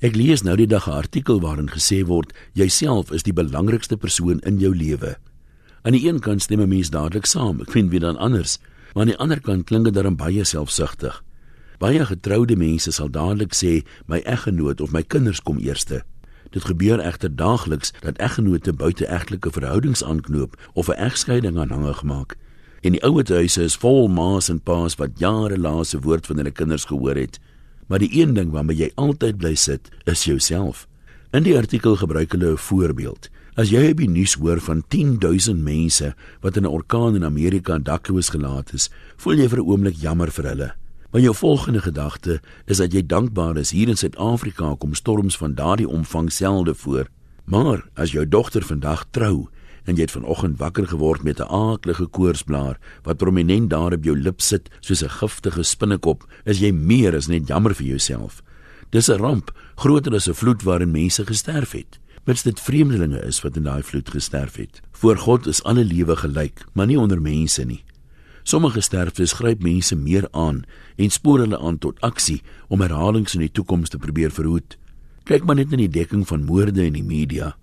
Ek lees nou die dag 'n artikel waarin gesê word jouself is die belangrikste persoon in jou lewe. Aan die een kant stem 'n mens dadelik saam, ek vind weer dan anders, maar aan die ander kant klink dit dan baie selfsugtig. Baie getroude mense sal dadelik sê my eggenoot of my kinders kom eerste. Dit gebeur egter daagliks dat eggenote buiteegtelike verhoudings aanknoop of 'n egskeiding aanhangig maak. En die ouer huise is vol ma's en pa's wat jare lank se woord van hulle kinders gehoor het. Maar die een ding waarmee jy altyd bly sit, is jouself. In die artikel gebruik hulle 'n voorbeeld. As jy op die nuus hoor van 10000 mense wat in 'n orkaan in Amerika dakloos gelaat is, voel jy vir 'n oomblik jammer vir hulle. Maar jou volgende gedagte is dat jy dankbaar is hier in Suid-Afrika kom storms van daardie omvang selde voor. Maar as jou dogter vandag trou en jy het vanoggend wakker geword met 'n aaklige koorsblaar wat prominent daar op jou lip sit soos 'n giftige spinnekop, is jy meer as net jammer vir jouself. Dis 'n ramp, groter as 'n vloed waarin mense gesterf het. Mits dit vreemdelinge is wat in daai vloed gesterf het. Voor God is alle lewe gelyk, maar nie onder mense nie. Sommige sterftes gryp mense meer aan en spoor hulle aan tot aksie om herhalings in die toekoms te probeer verhoed. Kyk maar net na die dekking van moorde in die media.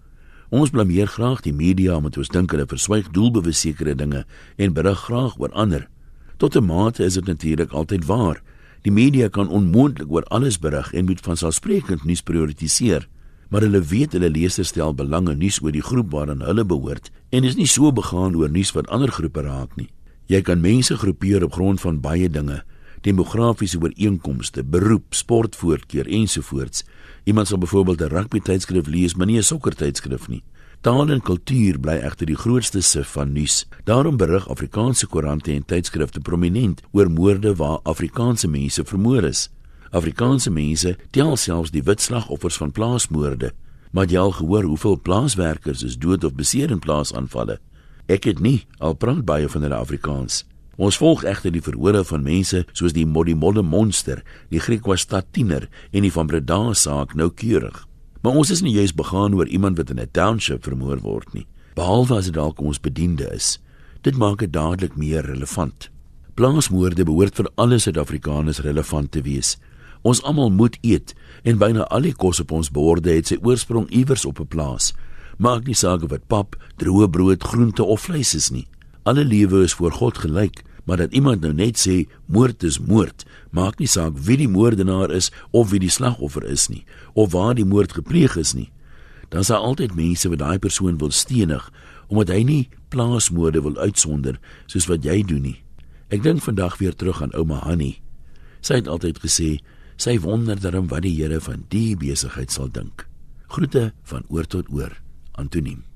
Ons blameer graag die media omdat ons dink hulle verswyg doelbewus sekere dinge en berig graag oor ander. Tot 'n mate is dit natuurlik altyd waar. Die media kan onmoontlik oor alles berig en moet van selfsprekend nuus prioritiseer. Maar hulle weet hulle lesers stel belang in nuus oor die groep waaraan hulle behoort en is nie so begaan oor nuus wat ander groepe raak nie. Jy kan mense groepeer op grond van baie dinge, demografiese ooreenkomste, beroep, sportvoorkeur ensovoorts. Iemand sal byvoorbeeld 'n rugby tydskrif lees, maar nie 'n sokker tydskrif nie. Taal en kultuur bly egter die grootste sif van nuus. Daarom berig Afrikaanse koerante en tydskrifte prominent oor moorde waar Afrikaanse mense vermoor is. Afrikaanse mense tel selfs die wit slagoffers van plaasmoorde. Maar jy al gehoor hoeveel plaaswerkers is dood of beseer in plaasaanvalle? Ek het nie al praat baie van hulle Afrikaans. Ons volg egter die verhore van mense soos die Modimolle monster, die Griekwa-stad tiener en die van Breda saak noukeurig. Maar ons is nie juis begaan oor iemand wat in 'n township vermoor word nie, behalwe as dit dalk ons bediende is. Dit maak dit dadelik meer relevant. Plaasmoorde behoort vir alle Suid-Afrikaners relevant te wees. Ons almal moet eet en byna al die kos op ons borde het sy oorsprong iewers op 'n plaas. Maak nie saak of dit pap, droë brood, groente of vleis is nie. Alle lewe is voor God gelyk, maar dat iemand nou net sê moord is moord, maak nie saak wie die moordenaar is of wie die slagoffer is nie, of waar die moord gepleeg is nie. Dan sal altyd mense wat daai persoon wil stenig omdat hy nie plaasmoorde wil uitsonder soos wat jy doen nie. Ek dink vandag weer terug aan ouma Hanni. Sy het altyd gesê sy wonder darm wat die Here van die besigheid sal dink. Groete van oor tot oor. Antoniem